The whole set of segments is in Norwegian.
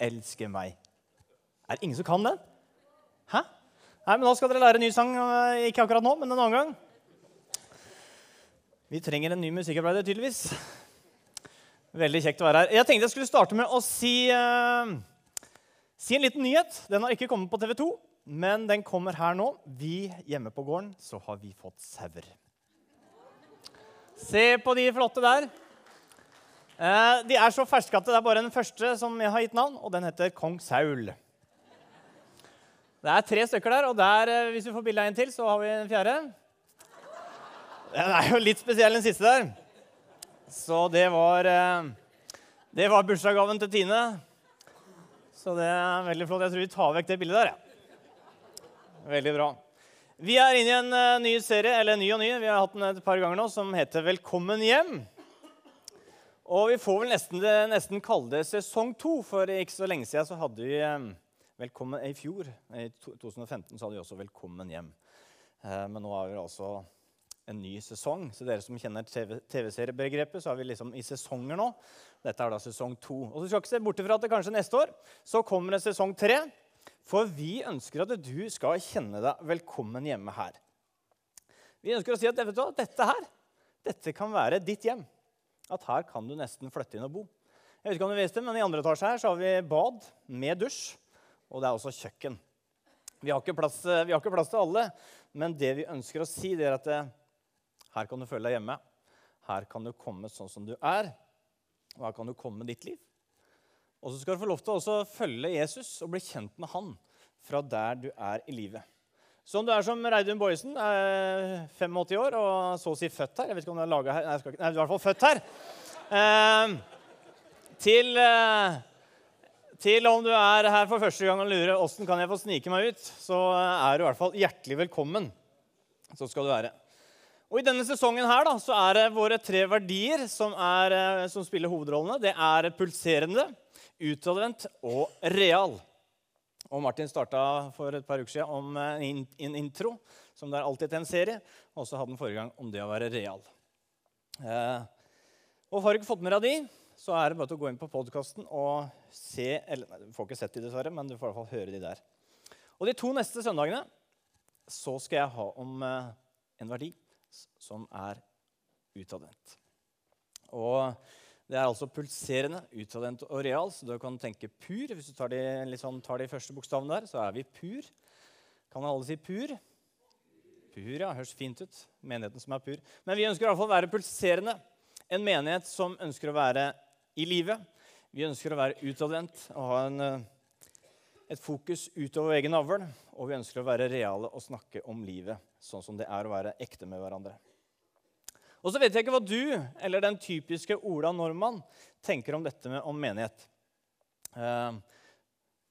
elsker meg. Er det ingen som kan den? Hæ? Nei, men Da skal dere lære en ny sang. eh, Ikke akkurat nå, men en annen gang. Vi trenger en ny musikkarbeider, tydeligvis. Veldig kjekt å være her. Jeg tenkte jeg skulle starte med å si, eh, si en liten nyhet. Den har ikke kommet på TV 2, men den kommer her nå. Vi hjemme på gården så har vi fått sauer. Se på de flotte der. Eh, de er så ferske at det er bare den første som jeg har gitt navn, og den heter Kong Saul. Det er tre stykker der, og der, eh, hvis vi får bilde av en til, så har vi en fjerde. Den er jo litt spesiell, den siste der. Så det var eh, Det var bursdagsgaven til Tine. Så det er veldig flott. Jeg tror vi tar vekk det bildet der. Ja. Veldig bra. Vi er inne i en ny serie, eller ny og ny, vi har hatt den et par ganger nå, som heter Velkommen hjem. Og vi får vel nesten, nesten kalle det sesong to, for ikke så lenge siden så hadde vi eh, Velkommen i fjor. I 2015 så hadde vi også Velkommen hjem. Eh, Men nå er vi altså en ny sesong. Så dere som kjenner TV TV-seriebegrepet, så er vi liksom i sesonger nå. Dette er da sesong to. Og så skal ikke se bort ifra at det kanskje neste år så kommer det sesong tre. For vi ønsker at du skal kjenne deg velkommen hjemme her. Vi ønsker å si at vet du dette her dette kan være ditt hjem. At her kan du nesten flytte inn og bo. Jeg vet ikke om du det, men I andre etasje her så har vi bad med dusj, og det er også kjøkken. Vi har ikke plass, vi har ikke plass til alle, men det vi ønsker å si, det er at det, her kan du føle deg hjemme. Her kan du komme sånn som du er, og her kan du komme med ditt liv. Og så skal du få lov til å følge Jesus og bli kjent med han fra der du er i livet. Så om du er som Reidun Boyesen, er 85 år og så å si født her Jeg vet ikke om du er laga her. Nei, ikke, nei, du er i hvert fall født her. Eh, til, eh, til om du er her for første gang og lurer åssen kan jeg få snike meg ut, så er du i hvert fall hjertelig velkommen. Så skal du være. Og I denne sesongen her da, så er det våre tre verdier som, er, eh, som spiller hovedrollene. Det er pulserende, utadvendt og real. Og Martin starta for et par uker siden om eh, en in intro, som det er alltid til en serie. Og så hadde han forrige gang om det å være real. Eh, og Har du ikke fått med deg de, så er det bare til å gå inn på podkasten og se eller, nei, Du får ikke sett de, dessverre, men du får i hvert fall høre de der. Og De to neste søndagene så skal jeg ha om eh, en verdi som er utadvendt. Og det er altså pulserende, utadvendt og real, så du kan tenke pur. Hvis du tar de, sånn, tar de første bokstavene der, så er vi pur. Kan alle si pur? Pur, ja. Høres fint ut. Menigheten som er pur. Men vi ønsker i hvert fall å være pulserende. En menighet som ønsker å være i live. Vi ønsker å være utadvendt og ha en, eh, et fokus utover egen navl. Og vi ønsker å være reale og snakke om livet sånn som det er å være ekte med hverandre. Og så vet jeg ikke hva du eller den typiske Ola Normann tenker om dette med om menighet. Eh,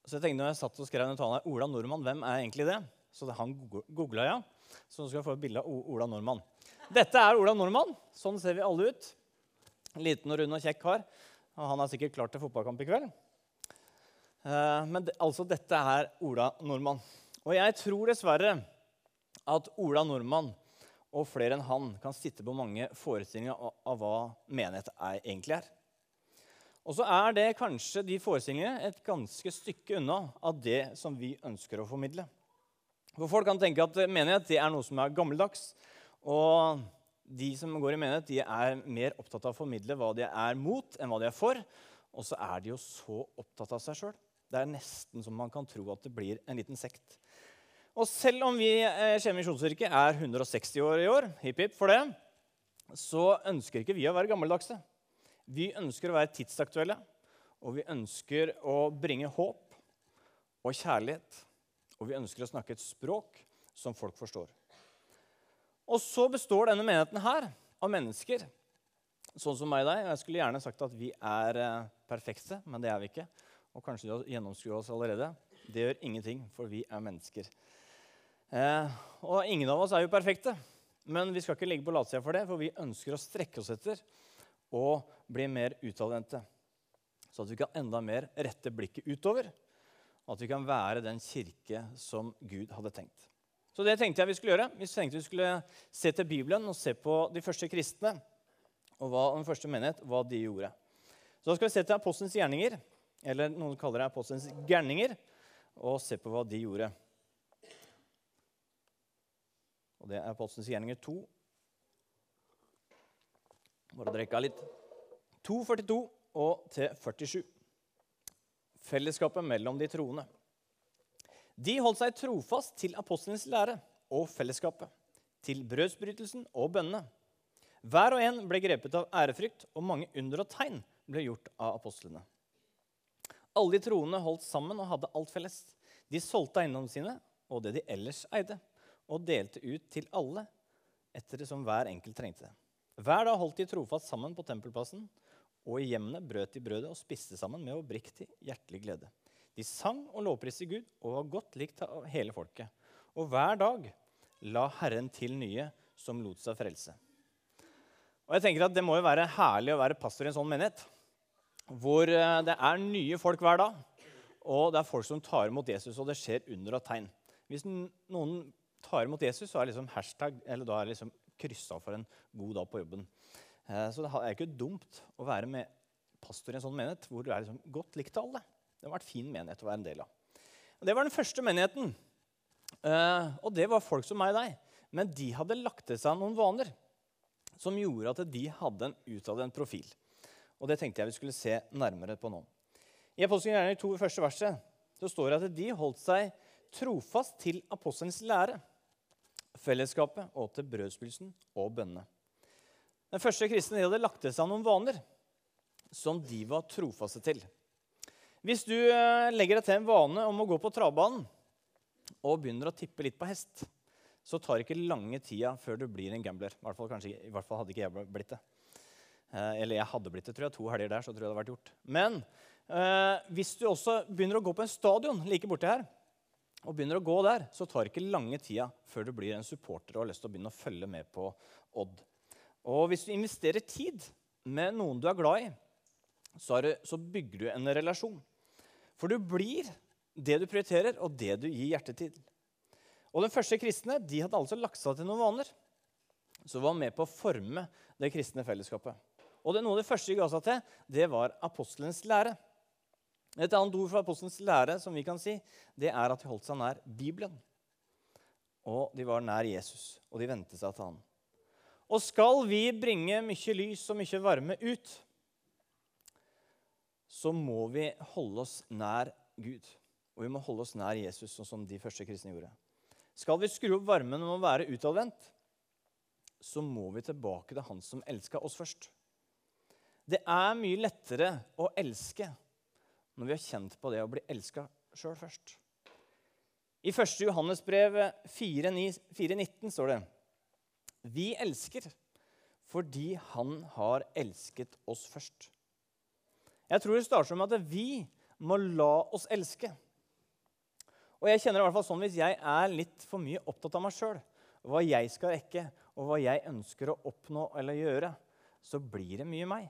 så jeg tenkte når jeg satt og skrev den talen her, Ola Nordmann, hvem er egentlig det? Så han googla jeg. Så nå skal jeg få et bilde av Ola Nordmann. Dette er Ola Nordmann. Sånn ser vi alle ut. Liten og rund og kjekk kar. Og han er sikkert klar til fotballkamp i kveld. Eh, Men altså, dette er Ola Nordmann. Og jeg tror dessverre at Ola Nordmann og flere enn han kan sitte på mange forestillinger av, hva menighet er, egentlig er. Og så er det kanskje de forestillingene et ganske stykke unna av det som vi ønsker å formidle. For Folk kan tenke at menighet det er noe som er gammeldags. Og de som går i menighet, de er mer opptatt av å formidle hva de er mot, enn hva de er for. Og så er de jo så opptatt av seg sjøl. Det er nesten som man kan tro at det blir en liten sekt. Og selv om vi eh, Skien misjonskirke er 160 år i år, hipp hipp for det, så ønsker ikke vi å være gammeldagse. Vi ønsker å være tidsaktuelle, og vi ønsker å bringe håp og kjærlighet. Og vi ønsker å snakke et språk som folk forstår. Og så består denne menigheten her av mennesker sånn som meg og deg. Jeg skulle gjerne sagt at vi er eh, perfekte, men det er vi ikke. Og kanskje du har gjennomskuet oss allerede. Det gjør ingenting, for vi er mennesker. Eh, og ingen av oss er jo perfekte, men vi skal ikke ligge på latsida for det, for vi ønsker å strekke oss etter og bli mer utadvendte. Så at vi kan enda mer rette blikket utover. og At vi kan være den kirke som Gud hadde tenkt. Så det tenkte jeg vi skulle gjøre. Vi tenkte vi skulle se til Bibelen og se på de første kristne og hva, den første menighet, hva de gjorde. Så da skal vi se til Apostelens gjerninger, eller noen kaller det apostelens gærninger, og se på hva de gjorde. Og det er apostelens gjerninger 2. Bare drikke litt. 2.42 og til 47. Fellesskapet mellom de troende. De holdt seg trofast til apostlenes lære og fellesskapet, til brødsbrytelsen og bønnene. Hver og en ble grepet av ærefrykt, og mange under og tegn ble gjort av apostlene. Alle de troende holdt sammen og hadde alt felles. De solgte eiendommene sine og det de ellers eide, og delte ut til alle etter det som hver enkelt trengte. Hver dag holdt de trofast sammen på tempelplassen, og i hjemmene brøt de brødet og spiste sammen med oppriktig hjertelig glede. De sang og lovpriste Gud og var godt likt av hele folket. Og hver dag la Herren til nye som lot seg frelse. Og jeg tenker at Det må jo være herlig å være pastor i en sånn menighet. Hvor eh, det er nye folk hver dag, og det er folk som tar imot Jesus, og det skjer under og tegn. Hvis noen tar imot Jesus, så er liksom hashtag, eller da er liksom kryssa for en god dag på jobben. Eh, så det er ikke dumt å være med pastor i en sånn menighet hvor du er liksom godt likt av alle. Det har vært fin menighet å være en del av. Og det var den første menigheten. Eh, og det var folk som meg og deg. Men de hadde lagt til seg noen vaner som gjorde at de hadde en utadvendt profil. Og Det tenkte jeg vi skulle se nærmere på nå. I Apostelens gjerninger 2 første verset så står det at de holdt seg trofast til apostelens lære, fellesskapet og til brødspilsen og bønnene. Den første kristne hadde lagt til seg noen vaner som de var trofaste til. Hvis du eh, legger deg til en vane om å gå på travbanen og begynner å tippe litt på hest, så tar det ikke lange tida før du blir en gambler. I hvert fall, kanskje, i hvert fall hadde ikke jeg blitt det. Eh, eller jeg hadde blitt det, tror jeg. To helger der, så tror jeg det hadde vært gjort. Men eh, hvis du også begynner å gå på en stadion like borti her, og begynner å gå der, så tar det ikke lange tida før du blir en supporter og har lyst til å begynne å følge med på Odd. Og hvis du investerer tid med noen du er glad i, så, det, så bygger du en relasjon. For du blir det du prioriterer, og det du gir hjertet til. Og Den første kristne de hadde altså lagt seg til noen vaner som var med på å forme det kristne fellesskapet. Og det Noe av det første de ga seg til, det var apostelens lære. Et annet ord for apostelens lære som vi kan si, det er at de holdt seg nær Bibelen. Og de var nær Jesus, og de vendte seg til han. Og skal vi bringe mye lys og mye varme ut, så må vi holde oss nær Gud. Og vi må holde oss nær Jesus, sånn som de første kristne gjorde. Skal vi skru opp varmen og være utadvendt, så må vi tilbake til han som elska oss først. Det er mye lettere å elske når vi har kjent på det å bli elska sjøl først. I 1. Johannes brev 4,19 står det Vi elsker fordi Han har elsket oss først. Jeg tror det starter med at vi må la oss elske. Og jeg kjenner i hvert fall sånn Hvis jeg er litt for mye opptatt av meg sjøl, hva jeg skal rekke, og hva jeg ønsker å oppnå eller gjøre, så blir det mye meg.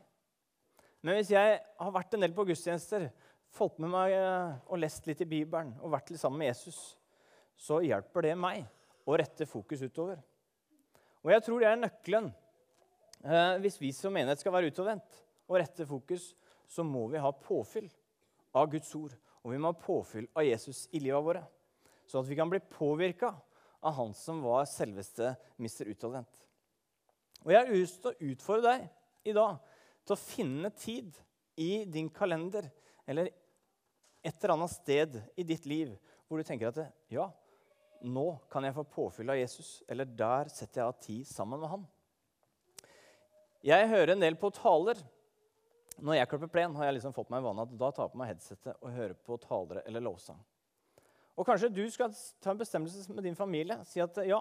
Men hvis jeg har vært en del på gudstjenester, fått med meg eh, og lest litt i Bibelen og vært litt sammen med Jesus, så hjelper det meg å rette fokus utover. Og jeg tror det er nøkkelen eh, hvis vi som menighet skal være utovervendt og rette fokus så må vi ha påfyll av Guds ord. Og vi må ha påfyll av Jesus i livet våre. Sånn at vi kan bli påvirka av han som var selveste mister Utadvendt. Og jeg har lyst til å utfordre deg i dag til å finne tid i din kalender eller et eller annet sted i ditt liv hvor du tenker at ja, nå kan jeg få påfyll av Jesus, eller der setter jeg av tid sammen med han. Jeg hører en del på taler når jeg klipper plen, har jeg liksom fått meg en vane at da tar jeg på meg headsetet og hører på talere eller lovsang. Og kanskje du skal ta en bestemmelse med din familie. Si at ja,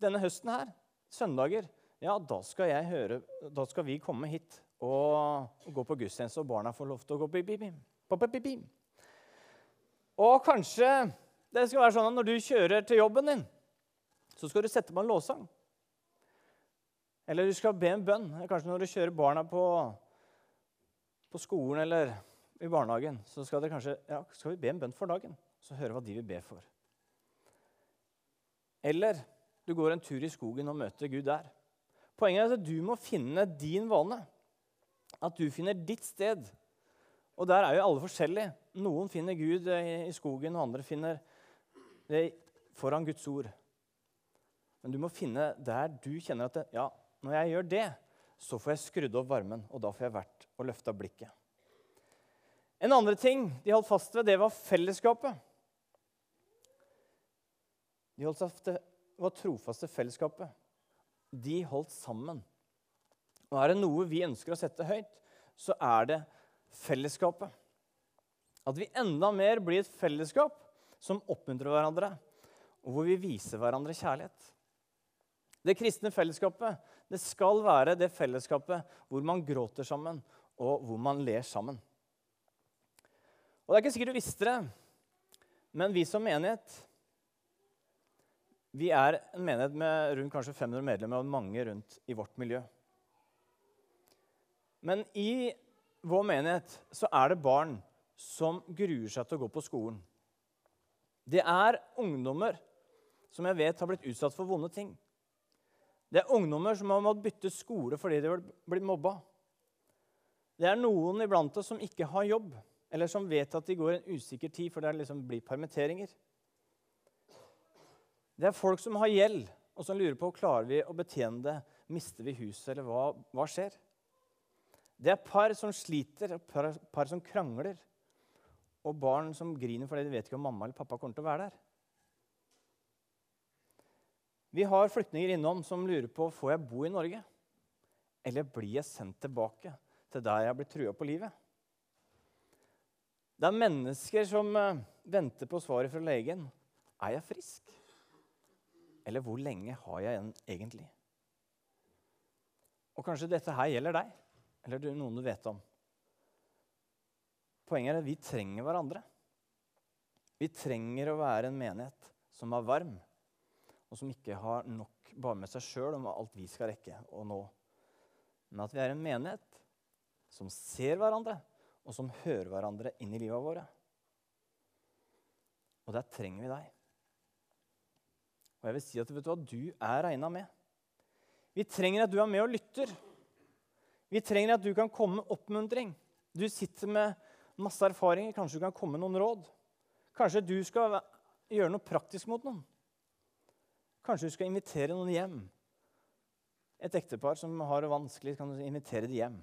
denne høsten her, søndager, ja, da skal, høre, da skal vi komme hit og, gå på gudstjeneste, og barna får lov til å gå på bibim. Og kanskje det skal være sånn at når du kjører til jobben din, så skal du sette på en lovsang. Eller du skal be en bønn. Kanskje når du kjører barna på på skolen eller i barnehagen, så skal, kanskje, ja, skal vi be en bønn for dagen. Så høre hva de vil be for. Eller du går en tur i skogen og møter Gud der. Poenget er at du må finne din vane. At du finner ditt sted. Og der er jo alle forskjellige. Noen finner Gud i, i skogen, og andre finner det foran Guds ord. Men du må finne der du kjenner at det, ja, når jeg gjør det, så får jeg skrudd opp varmen, og da får jeg vært og løfta blikket. En andre ting de holdt fast ved, det var fellesskapet. De holdt fast til, var trofaste fellesskapet. De holdt sammen. Og er det noe vi ønsker å sette høyt, så er det fellesskapet. At vi enda mer blir et fellesskap som oppmuntrer hverandre, og hvor vi viser hverandre kjærlighet. Det kristne fellesskapet det skal være det fellesskapet hvor man gråter sammen, og hvor man ler sammen. Og Det er ikke sikkert du visste det, men vi som menighet vi er en menighet med rundt kanskje 500 medlemmer og mange rundt i vårt miljø. Men i vår menighet så er det barn som gruer seg til å gå på skolen. Det er ungdommer som jeg vet har blitt utsatt for vonde ting. Det er ungdommer som har måttet bytte skole fordi de har blitt mobba. Det er noen iblant oss som ikke har jobb, eller som vet at de går en usikker tid for det liksom blir permitteringer. Det er folk som har gjeld, og som lurer på klarer vi å betjene det. Mister vi huset, eller hva, hva skjer? Det er par som sliter, par, par som krangler, og barn som griner fordi de vet ikke om mamma eller pappa kommer til å være der. Vi har flyktninger innom som lurer på får jeg bo i Norge. Eller blir jeg sendt tilbake til der jeg blir trua på livet? Det er mennesker som eh, venter på svaret fra legen. Er jeg frisk? Eller hvor lenge har jeg igjen egentlig? Og kanskje dette her gjelder deg, eller noen du vet om. Poenget er at vi trenger hverandre. Vi trenger å være en menighet som er varm og som ikke har nok bare med seg sjøl om alt vi skal rekke å nå. Men at vi er en menighet som ser hverandre, og som hører hverandre inn i livet våre. Og der trenger vi deg. Og jeg vil si at vet du hva, du er regna med. Vi trenger at du er med og lytter. Vi trenger at du kan komme med oppmuntring. Du sitter med masse erfaringer. Kanskje du kan komme med noen råd. Kanskje du skal gjøre noe praktisk mot noen. Kanskje du skal invitere noen hjem. Et ektepar som har det vanskelig, kan du invitere dem hjem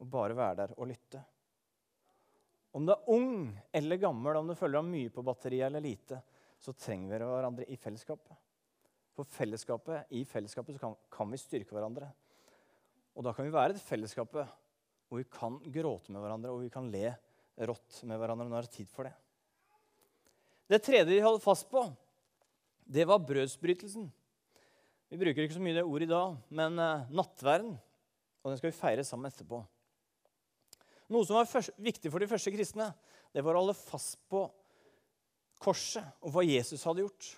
og bare være der og lytte. Om du er ung eller gammel, om du føler deg mye på batteriet eller lite, så trenger vi hverandre i fellesskapet. For fellesskapet, i fellesskapet kan, kan vi styrke hverandre. Og da kan vi være et fellesskapet hvor vi kan gråte med hverandre og vi kan le rått med hverandre når det tid for det. Det tredje de holdt fast på, det var brødsbrytelsen. Vi bruker ikke så mye det ordet i dag, men uh, nattverden. Og den skal vi feire sammen etterpå. Noe som var viktig for de første kristne, det var å holde fast på korset og hva Jesus hadde gjort.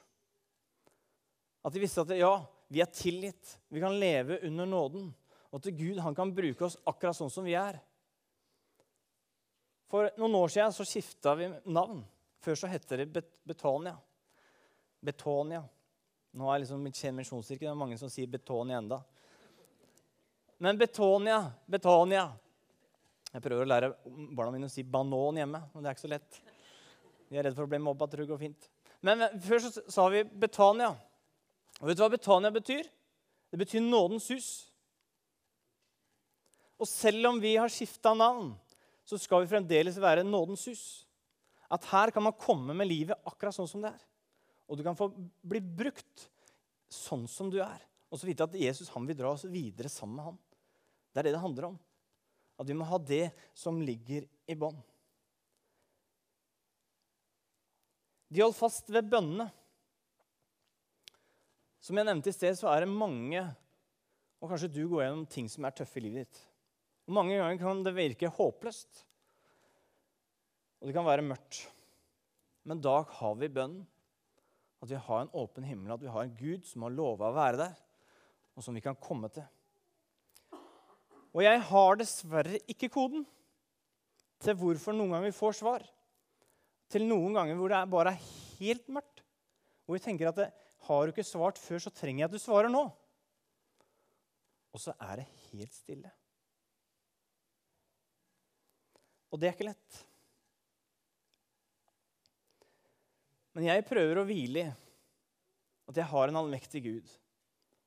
At de visste at ja, vi er tilgitt, vi kan leve under nåden. Og at Gud han kan bruke oss akkurat sånn som vi er. For noen år siden så skifta vi navn. Før så het det Betania. Betonia. Nå er liksom mitt misjonskirke. Det er mange som sier Betonia enda. Men Betonia, Betonia Jeg prøver å lære barna mine å si banan hjemme, men det er ikke så lett. De er redd for å bli mobba. trygg og fint. Men før så sa vi Betania. Og vet du hva Betania betyr? Det betyr nådens hus. Og selv om vi har skifta navn, så skal vi fremdeles være nådens hus. At her kan man komme med livet akkurat sånn som det er. Og du kan få bli brukt sånn som du er. Og så vite at Jesus han vil dra oss videre sammen med ham. Det er det det handler om. At vi må ha det som ligger i bånn. De holdt fast ved bønnene. Som jeg nevnte i sted, så er det mange Og kanskje du går gjennom ting som er tøffe i livet ditt. Mange ganger kan det virke håpløst. Og det kan være mørkt. Men da har vi bønnen. At vi har en åpen himmel, at vi har en Gud som har lova å være der, og som vi kan komme til. Og jeg har dessverre ikke koden til hvorfor noen ganger vi får svar. Til noen ganger hvor det bare er helt mørkt. Og vi tenker at det, har du ikke svart før, så trenger jeg at du svarer nå. Og så er det helt stille. Og det er ikke lett. Men jeg prøver å hvile i at jeg har en allmektig Gud,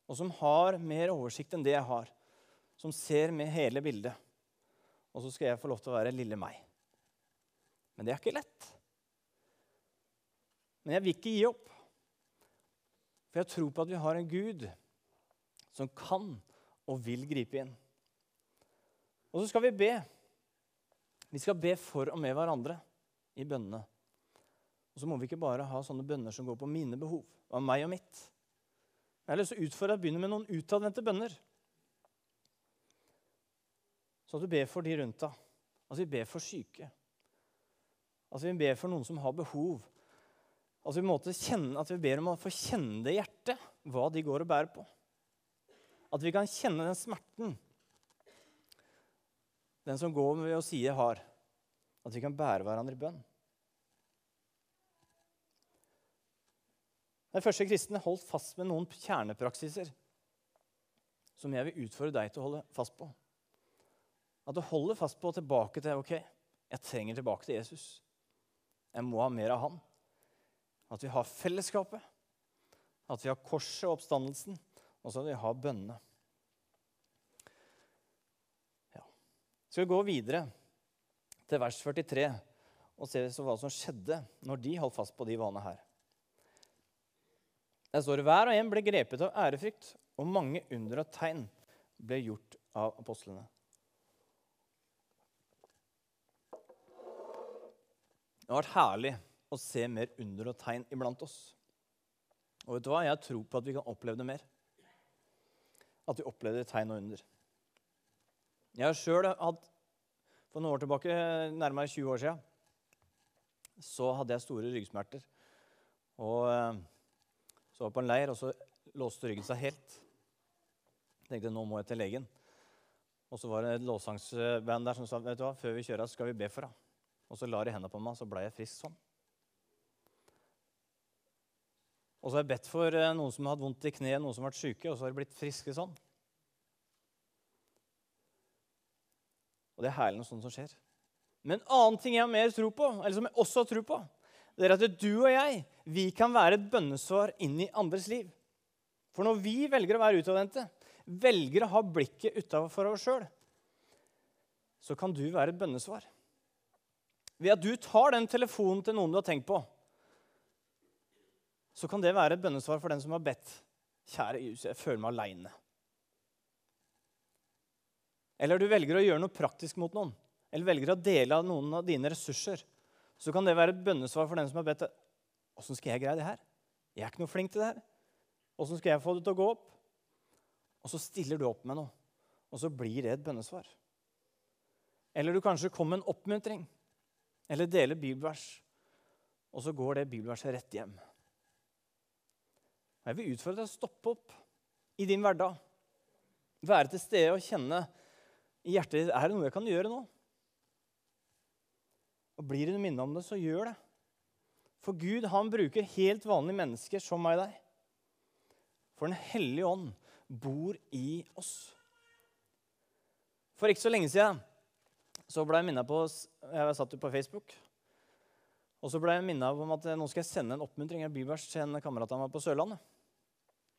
og som har mer oversikt enn det jeg har, som ser med hele bildet. Og så skal jeg få lov til å være lille meg. Men det er ikke lett. Men jeg vil ikke gi opp. For jeg tror på at vi har en Gud som kan og vil gripe inn. Og så skal vi be. Vi skal be for og med hverandre i bønnene. Og så må vi ikke bare ha sånne bønner som går på mine behov, av meg og mitt. Jeg har lyst til å utfordre deg å begynne med noen utadvendte bønner. Så at du ber for de rundt deg. Altså vi ber for syke. Altså vi ber for noen som har behov. Altså vi, kjenne, at vi ber om å få kjenne det i hjertet, hva de går og bærer på. At vi kan kjenne den smerten den som går ved å si jeg har. At vi kan bære hverandre i bønn. Den første kristne holdt fast med noen kjernepraksiser som jeg vil utfordre deg til å holde fast på. At du holder fast på tilbake til ok, jeg trenger tilbake til Jesus. Jeg må ha mer av han. At vi har fellesskapet, at vi har korset og oppstandelsen, og så at vi har bønnene. Skal vi gå videre til vers 43 og se hva som skjedde når de holdt fast på de vanene her. Der står det hver og en ble grepet av ærefrykt, og mange under og tegn ble gjort av apostlene. Det har vært herlig å se mer under og tegn iblant oss. Og vet du hva? Jeg tror på at vi kan oppleve det mer. At vi opplever tegn og under. Jeg har sjøl hatt For noen år tilbake, nærmere 20 år siden, så hadde jeg store ryggsmerter. Og eh, så var jeg på en leir, og så låste ryggen seg helt. Jeg tenkte nå må jeg til legen. Og så var det et lovsangsband der som sa vet du hva, før vi kjører, skal vi be for henne. Og så la de hendene på meg, så ble jeg frisk sånn. Og så har jeg bedt for eh, noen som har hatt vondt i kneet, noen som har vært syke, og så har de blitt friske sånn. Og det er herlig noe sånt som skjer. Men en annen ting jeg har mer tro på, eller som jeg også har tro på, det er at du og jeg vi kan være et bønnesvar inn i andres liv. For når vi velger å være utadvendte, velger å ha blikket utafor oss sjøl, så kan du være et bønnesvar. Ved at du tar den telefonen til noen du har tenkt på, så kan det være et bønnesvar for den som har bedt. Kjære Jesus, jeg føler meg aleine. Eller du velger å gjøre noe praktisk mot noen. Eller velger å dele av noen av dine ressurser så kan det være et bønnesvar for den som har bedt. Åssen skal jeg greie det her? Jeg er ikke noe flink til det her. Åssen skal jeg få det til å gå opp? Og så stiller du opp med noe, og så blir det et bønnesvar. Eller du kanskje kommer med en oppmuntring, eller deler bibelvers, og så går det bibelverset rett hjem. Jeg vil utfordre deg å stoppe opp i din hverdag. Være til stede og kjenne i hjertet ditt er det noe jeg kan gjøre nå. Og Blir du minnet om det, så gjør det. For Gud han bruker helt vanlige mennesker som meg og deg. For Den hellige ånd bor i oss. For ikke så lenge siden så ble jeg minnet på Jeg satt jo på Facebook. Og så ble jeg minnet om at nå skal jeg sende en oppmuntring av bibelvers til en kamerat av meg på Sørlandet.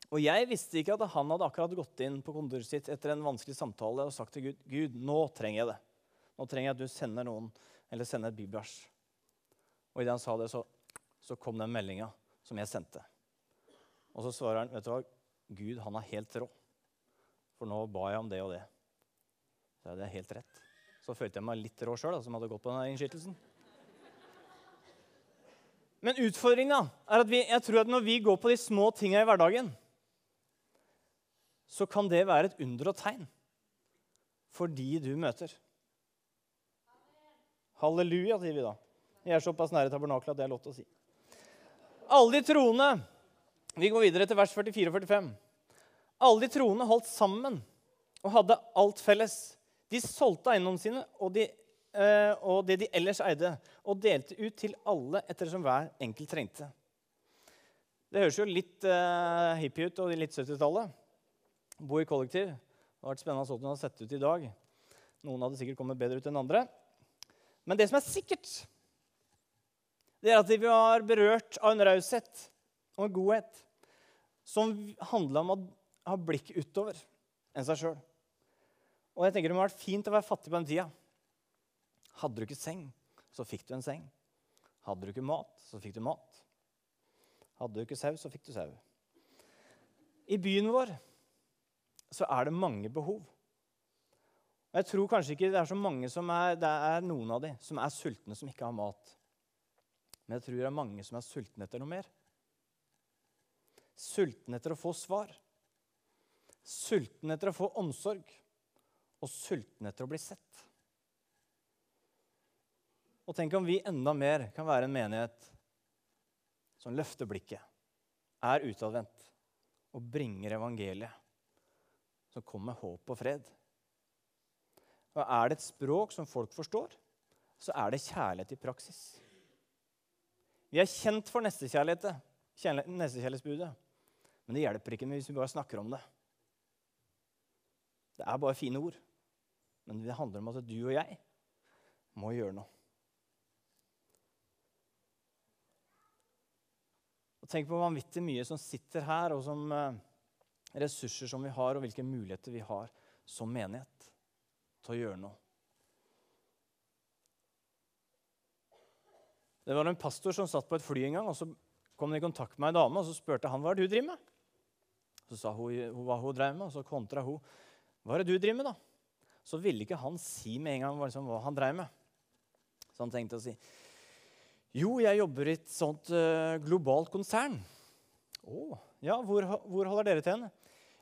Og jeg visste ikke at han hadde akkurat gått inn på kontoret sitt etter en vanskelig samtale og sagt til Gud Gud, nå trenger jeg det. Nå trenger jeg at du sender noen eller sender et bibelvers. Og idet han sa det, så, så kom den meldinga som jeg sendte. Og så svarer han, vet du hva, Gud han er helt rå. For nå ba jeg om det og det. Så det er helt rett. Så følte jeg meg litt rå sjøl, som hadde gått på denne innskytelsen. Men utfordringa er at vi, jeg tror at når vi går på de små tinga i hverdagen, så kan det være et under og tegn for de du møter. Halleluja, sier vi da. Jeg er såpass nære tabernakelet at det er lov til å si. Alle de troende Vi går videre til vers 44 og 45. Alle de troende holdt sammen og hadde alt felles. De solgte eiendommene sine og, de, eh, og, det de ellers eide, og delte ut til alle ettersom hver enkelt trengte. Det høres jo litt eh, hippie ut og litt 70-tallet. Bo i kollektiv. Det har vært spennende hvordan det har sett ut i dag. Noen hadde sikkert kommet bedre ut enn andre. Men det som er sikkert, det er at vi var berørt av en raushet og en godhet som handla om å ha blikk utover enn seg sjøl. Og jeg tenker Det må ha vært fint å være fattig på den tida. Hadde du ikke seng, så fikk du en seng. Hadde du ikke mat, så fikk du mat. Hadde du ikke sau, så fikk du sau. I byen vår så er det mange behov. Jeg tror kanskje ikke det er så mange som er, det er noen av de som er sultne, som ikke har mat. Men jeg tror det er mange som er sultne etter noe mer. Sultne etter å få svar. Sultne etter å få omsorg. Og sultne etter å bli sett. Og tenk om vi enda mer kan være en menighet som løfter blikket, er utadvendt og bringer evangeliet, som kommer håp og fred. Og Er det et språk som folk forstår, så er det kjærlighet i praksis. Vi er kjent for nestekjærligheten, nestekjærlighetsbudet, men det hjelper ikke hvis vi bare snakker om det. Det er bare fine ord. Men det handler om at du og jeg må gjøre noe. Og Tenk på vanvittig mye som sitter her, og som eh, ressurser som vi har, og hvilke muligheter vi har som menighet til å gjøre noe. Det var en pastor som satt på et fly en gang, og så kom han i kontakt med ei dame, og så spurte han hva er det du driver med. Så sa hun, hva hun drev med, og så kontra hun hva er det du driver med. da? Så ville ikke han si med en gang liksom, hva han drev med. Så han tenkte å si jo, jeg jobber i et sånt uh, globalt konsern. Oh, ja, hvor, hvor, holder dere til?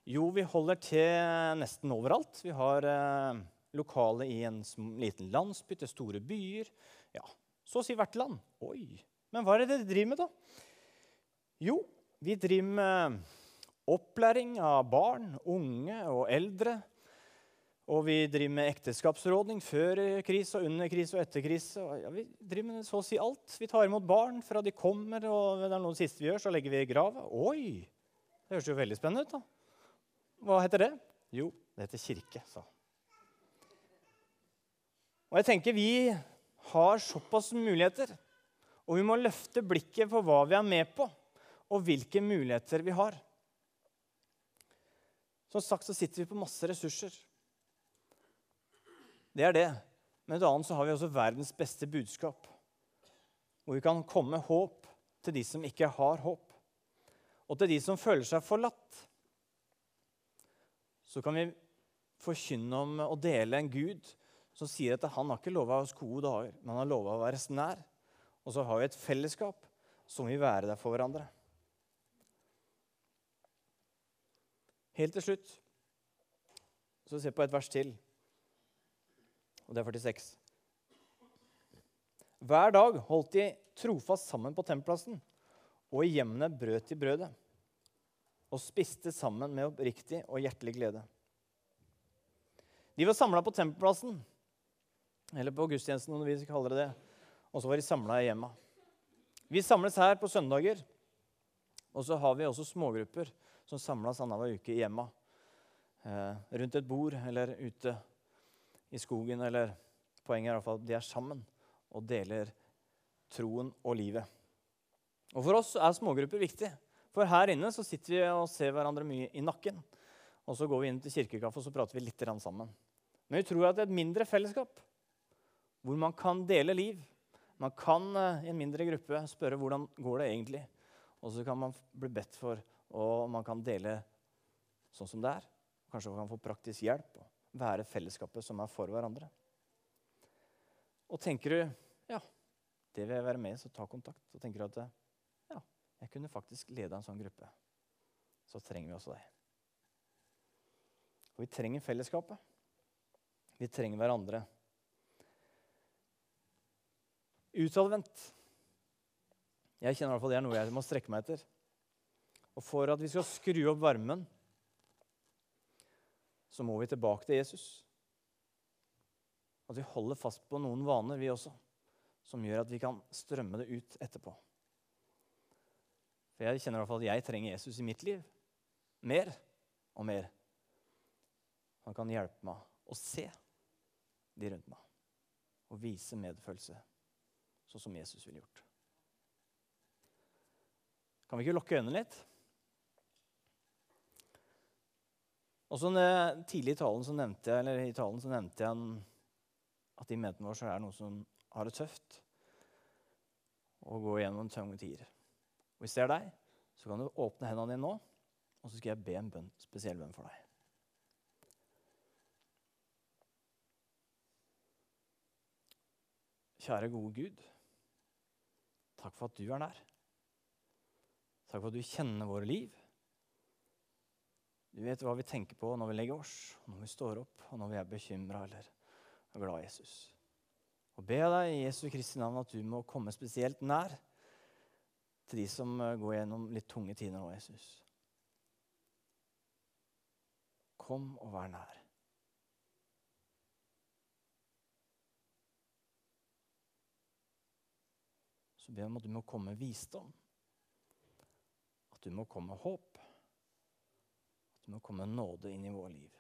Jo, vi holder til nesten overalt. Vi har eh, lokale i en liten landsby til store byer. Ja, så å si hvert land. Oi, men hva er det dere driver med, da? Jo, vi driver med opplæring av barn, unge og eldre og vi driver med ekteskapsrådning før krise og under krise og etter krise. Ja, vi driver med så å si alt. Vi tar imot barn fra de kommer, og det er noe siste vi gjør, så legger vi i grava. Oi! Det høres jo veldig spennende ut. da. Hva heter det? Jo, det heter kirke, sa Og jeg tenker vi har såpass muligheter, og vi må løfte blikket på hva vi er med på, og hvilke muligheter vi har. Som sagt så sitter vi på masse ressurser. Det er det. Men et annet så har vi også verdens beste budskap. Hvor vi kan komme håp til de som ikke har håp. Og til de som føler seg forlatt. Så kan vi forkynne om å dele en Gud som sier at han har ikke lova oss gode dager, men han har lova å være oss nær. Og så har vi et fellesskap som vil være der for hverandre. Helt til slutt så se på et vers til og det er 46. Hver dag holdt de trofast sammen på tempelplassen, og i hjemmene brøt de brødet og spiste sammen med oppriktig og hjertelig glede. De var samla på tempelplassen, eller på gudstjenesten, om vi kaller det det. Og så var de samla i hjemma. Vi samles her på søndager. Og så har vi også smågrupper som samles annenhver uke i hjemma. Eh, rundt et bord eller ute i skogen, eller poenget er iallfall at de er sammen og deler troen og livet. Og For oss er smågrupper viktig. For her inne så sitter vi og ser hverandre mye i nakken. Og så går vi inn til kirkekaffe og så prater vi litt sammen. Men vi tror at det er et mindre fellesskap hvor man kan dele liv. Man kan eh, i en mindre gruppe spørre hvordan går det egentlig Og så kan man bli bedt for, og man kan dele sånn som det er. Kanskje man kan få praktisk hjelp og være fellesskapet som er for hverandre. Og tenker du ja, det vil jeg være med så ta kontakt. Så tenker du at ja, jeg kunne faktisk lede en sånn gruppe. Så trenger vi også deg. Og vi trenger fellesskapet. Vi trenger hverandre. Utadvendt. Jeg kjenner i hvert fall det er noe jeg må strekke meg etter. Og for at vi skal skru opp varmen så må vi tilbake til Jesus. At vi holder fast på noen vaner, vi også, som gjør at vi kan strømme det ut etterpå. For jeg kjenner i hvert fall at jeg trenger Jesus i mitt liv. Mer og mer. Han kan hjelpe meg å se de rundt meg. og vise medfølelse, sånn som Jesus ville gjort. Kan vi ikke lukke øynene litt? Også tidlig i talen så nevnte jeg, eller i talen så nevnte jeg at i menigheten vår så er det noen som har det tøft og går gjennom tunge tider. Hvis det er deg, så kan du åpne hendene dine nå, og så skal jeg be en bønn, spesiell bønn for deg. Kjære, gode Gud. Takk for at du er nær. Takk for at du kjenner våre liv. Du vet hva vi tenker på når vi legger oss, når vi står opp, og når vi er bekymra eller er glad i Jesus. Og be deg i Jesu Kristi navn at du må komme spesielt nær til de som eh, går gjennom litt tunge tider nå, Jesus. Kom og vær nær. Så ber jeg om at du må komme med visdom. At du må komme med håp. At du må komme med nåde inn i våre liv.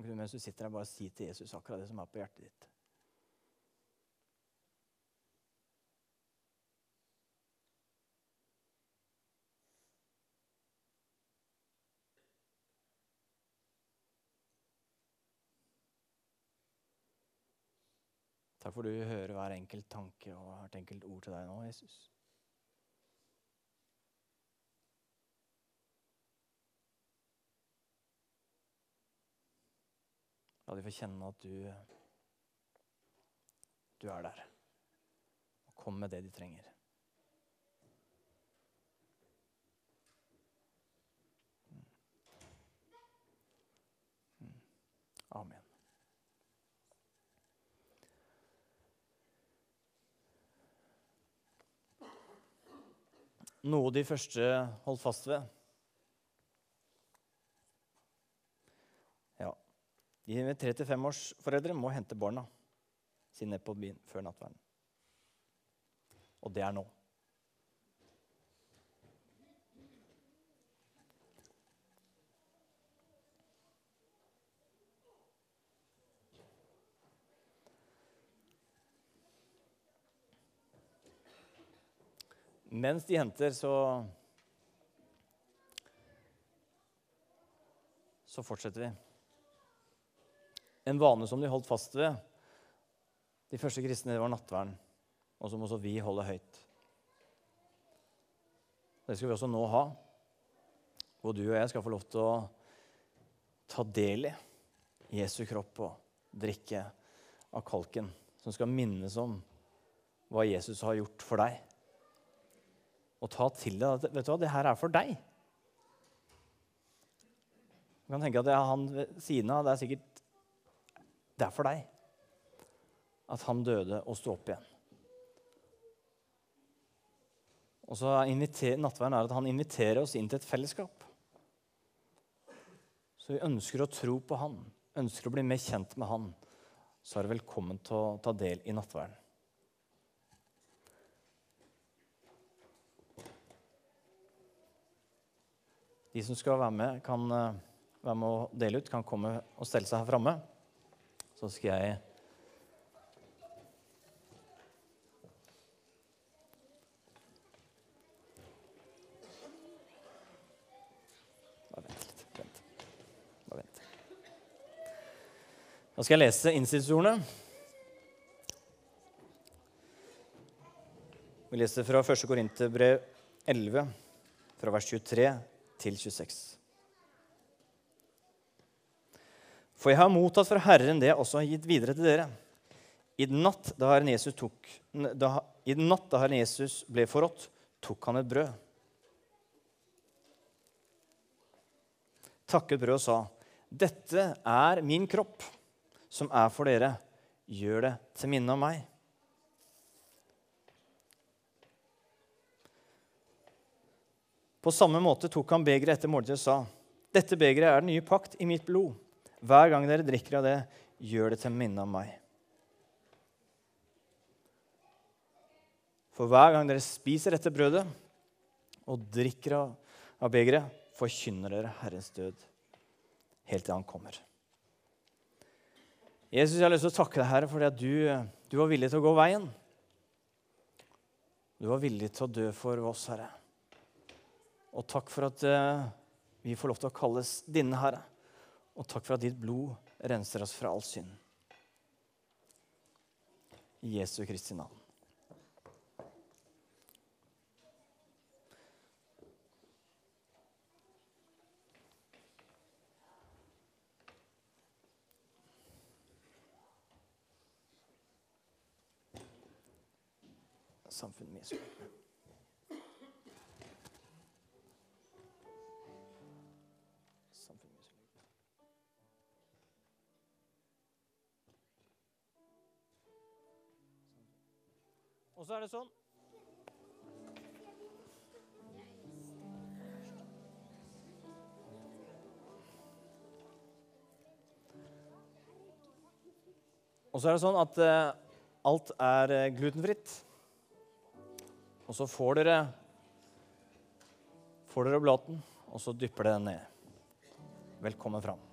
Kan kunne mens du sitter her, bare si til Jesus akkurat det som er på hjertet ditt? Takk for du hører hver enkelt tanke og hvert enkelt ord til deg nå, Jesus. La de få kjenne at du, du er der. Og kom med det de trenger. Mm. Mm. Amen. Noe de første holdt fast ved. Ja, De med 3-5-årsforeldre må hente barna sine på byen før nattverden. Og det er nå. Mens de henter, så Så fortsetter vi. En vane som de holdt fast ved, de første kristne, var nattverden. Og som også vi holder høyt. Det skal vi også nå ha. Hvor du og jeg skal få lov til å ta del i Jesu kropp og drikke av kalken. Som skal minnes om hva Jesus har gjort for deg og ta til deg at vet du hva, det her er for deg. Du kan tenke at det er han ved siden av. Det er sikkert det er for deg at han døde og sto opp igjen. Og så Nattverden er at han inviterer oss inn til et fellesskap. Så vi ønsker å tro på han, ønsker å bli mer kjent med han. Så er du velkommen til å ta del i nattverden. De som skal være med, kan eh, være med å dele ut, kan komme og stelle seg her framme. Så skal jeg Bare skal jeg lese innsynsordene. Vi leser fra 1. Korinterbrev 11, fra vers 23 til 26. For jeg har mottatt fra Herren det jeg også har gitt videre til dere. I den natt da Herren Jesus, tok, da, i den natt da Herren Jesus ble forrådt, tok han et brød. Takket brød og sa, 'Dette er min kropp, som er for dere. Gjør det til minne om meg.' På samme måte tok han begeret etter måltidet og sa, 'Dette begeret er den nye pakt i mitt blod.' 'Hver gang dere drikker av det, gjør det til minne om meg.' For hver gang dere spiser dette brødet og drikker av, av begeret, forkynner dere Herrens død helt til han kommer. Jesus, jeg har lyst til å takke deg, Herre, fordi at du, du var villig til å gå veien. Du var villig til å dø for oss, Herre. Og takk for at uh, vi får lov til å kalles dine, Herre. Og takk for at ditt blod renser oss fra all synd. I Jesu Kristi navn. samfunnet mislykkes. Så er det sånn Og så er det sånn at uh, alt er uh, glutenfritt. Og så får dere får dere oblaten, og så dypper dere ned. Velkommen fram.